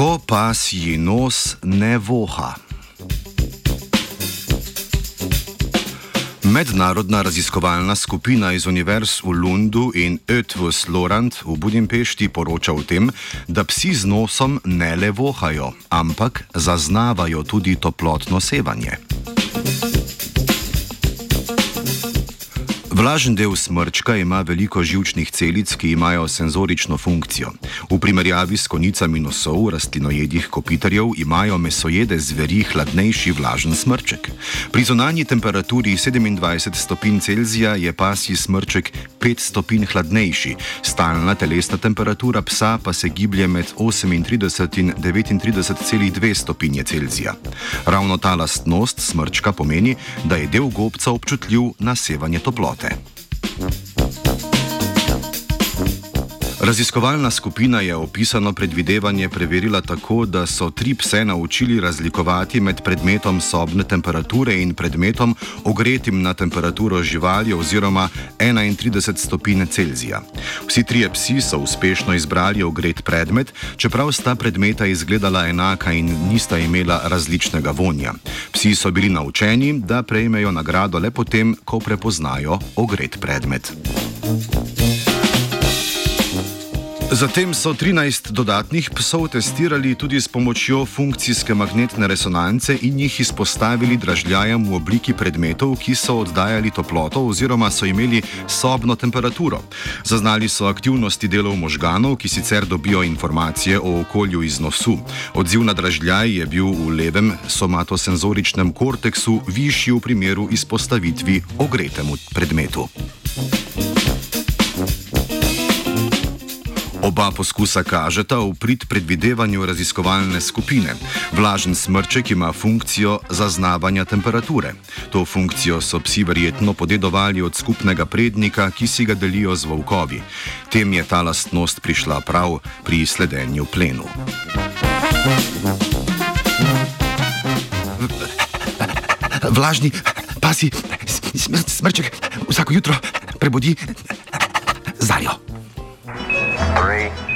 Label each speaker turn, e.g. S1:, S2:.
S1: Pasji nos ne voha. Mednarodna raziskovalna skupina iz univerz v Lundu in Ötvus Lorand v Budimpešti poroča o tem, da psi z nosom ne le vohajo, ampak zaznavajo tudi toplotno sevanje. Vlažen del smrčka ima veliko žilčnih celic, ki imajo senzorično funkcijo. V primerjavi s konicami nosov rastlinojedih kopitarjev imajo mesojede zveri hladnejši vlažen smrček. Pri zonanji temperaturi 27 stopinj Celzija je pasji smrček 5 stopinj hladnejši, stalna telesna temperatura psa pa se giblje med 38 in 39,2 stopinje Celzija. Ravno ta lastnost smrčka pomeni, da je del gobca občutljiv na sevanje toplote. time. Raziskovalna skupina je opisano predvidevanje preverila tako, da so tri pse naučili razlikovati med predmetom sobne temperature in predmetom ogretim na temperaturo živali oziroma 31 stopinj Celzija. Vsi trije psi so uspešno izbrali ogret predmet, čeprav sta predmeta izgledala enaka in nista imela različnega vonja. Psi so bili naučeni, da prejmejo nagrado le potem, ko prepoznajo ogret predmet. Zatem so 13 dodatnih psov testirali tudi s pomočjo funkcijske magnetne resonance in jih izpostavili dražljajem v obliki predmetov, ki so oddajali toploto oziroma so imeli sobno temperaturo. Zaznali so aktivnosti delov možganov, ki sicer dobijo informacije o okolju iz nosu. Odziv na dražljaj je bil v levem somatosenzoričnem korteksu višji v primeru izpostavitvi ogretemu predmetu. Oba poskusa kažeta v prid predvidevanju raziskovalne skupine. Vlažen smrček ima funkcijo zaznavanja temperature. To funkcijo so psi verjetno podedovali od skupnega prednika, ki si ga delijo z volkovi. Tem je ta lastnost prišla prav pri sledenju plenu. Vlažni, pasi, smrček vsako jutro prebudi zarjo. Three,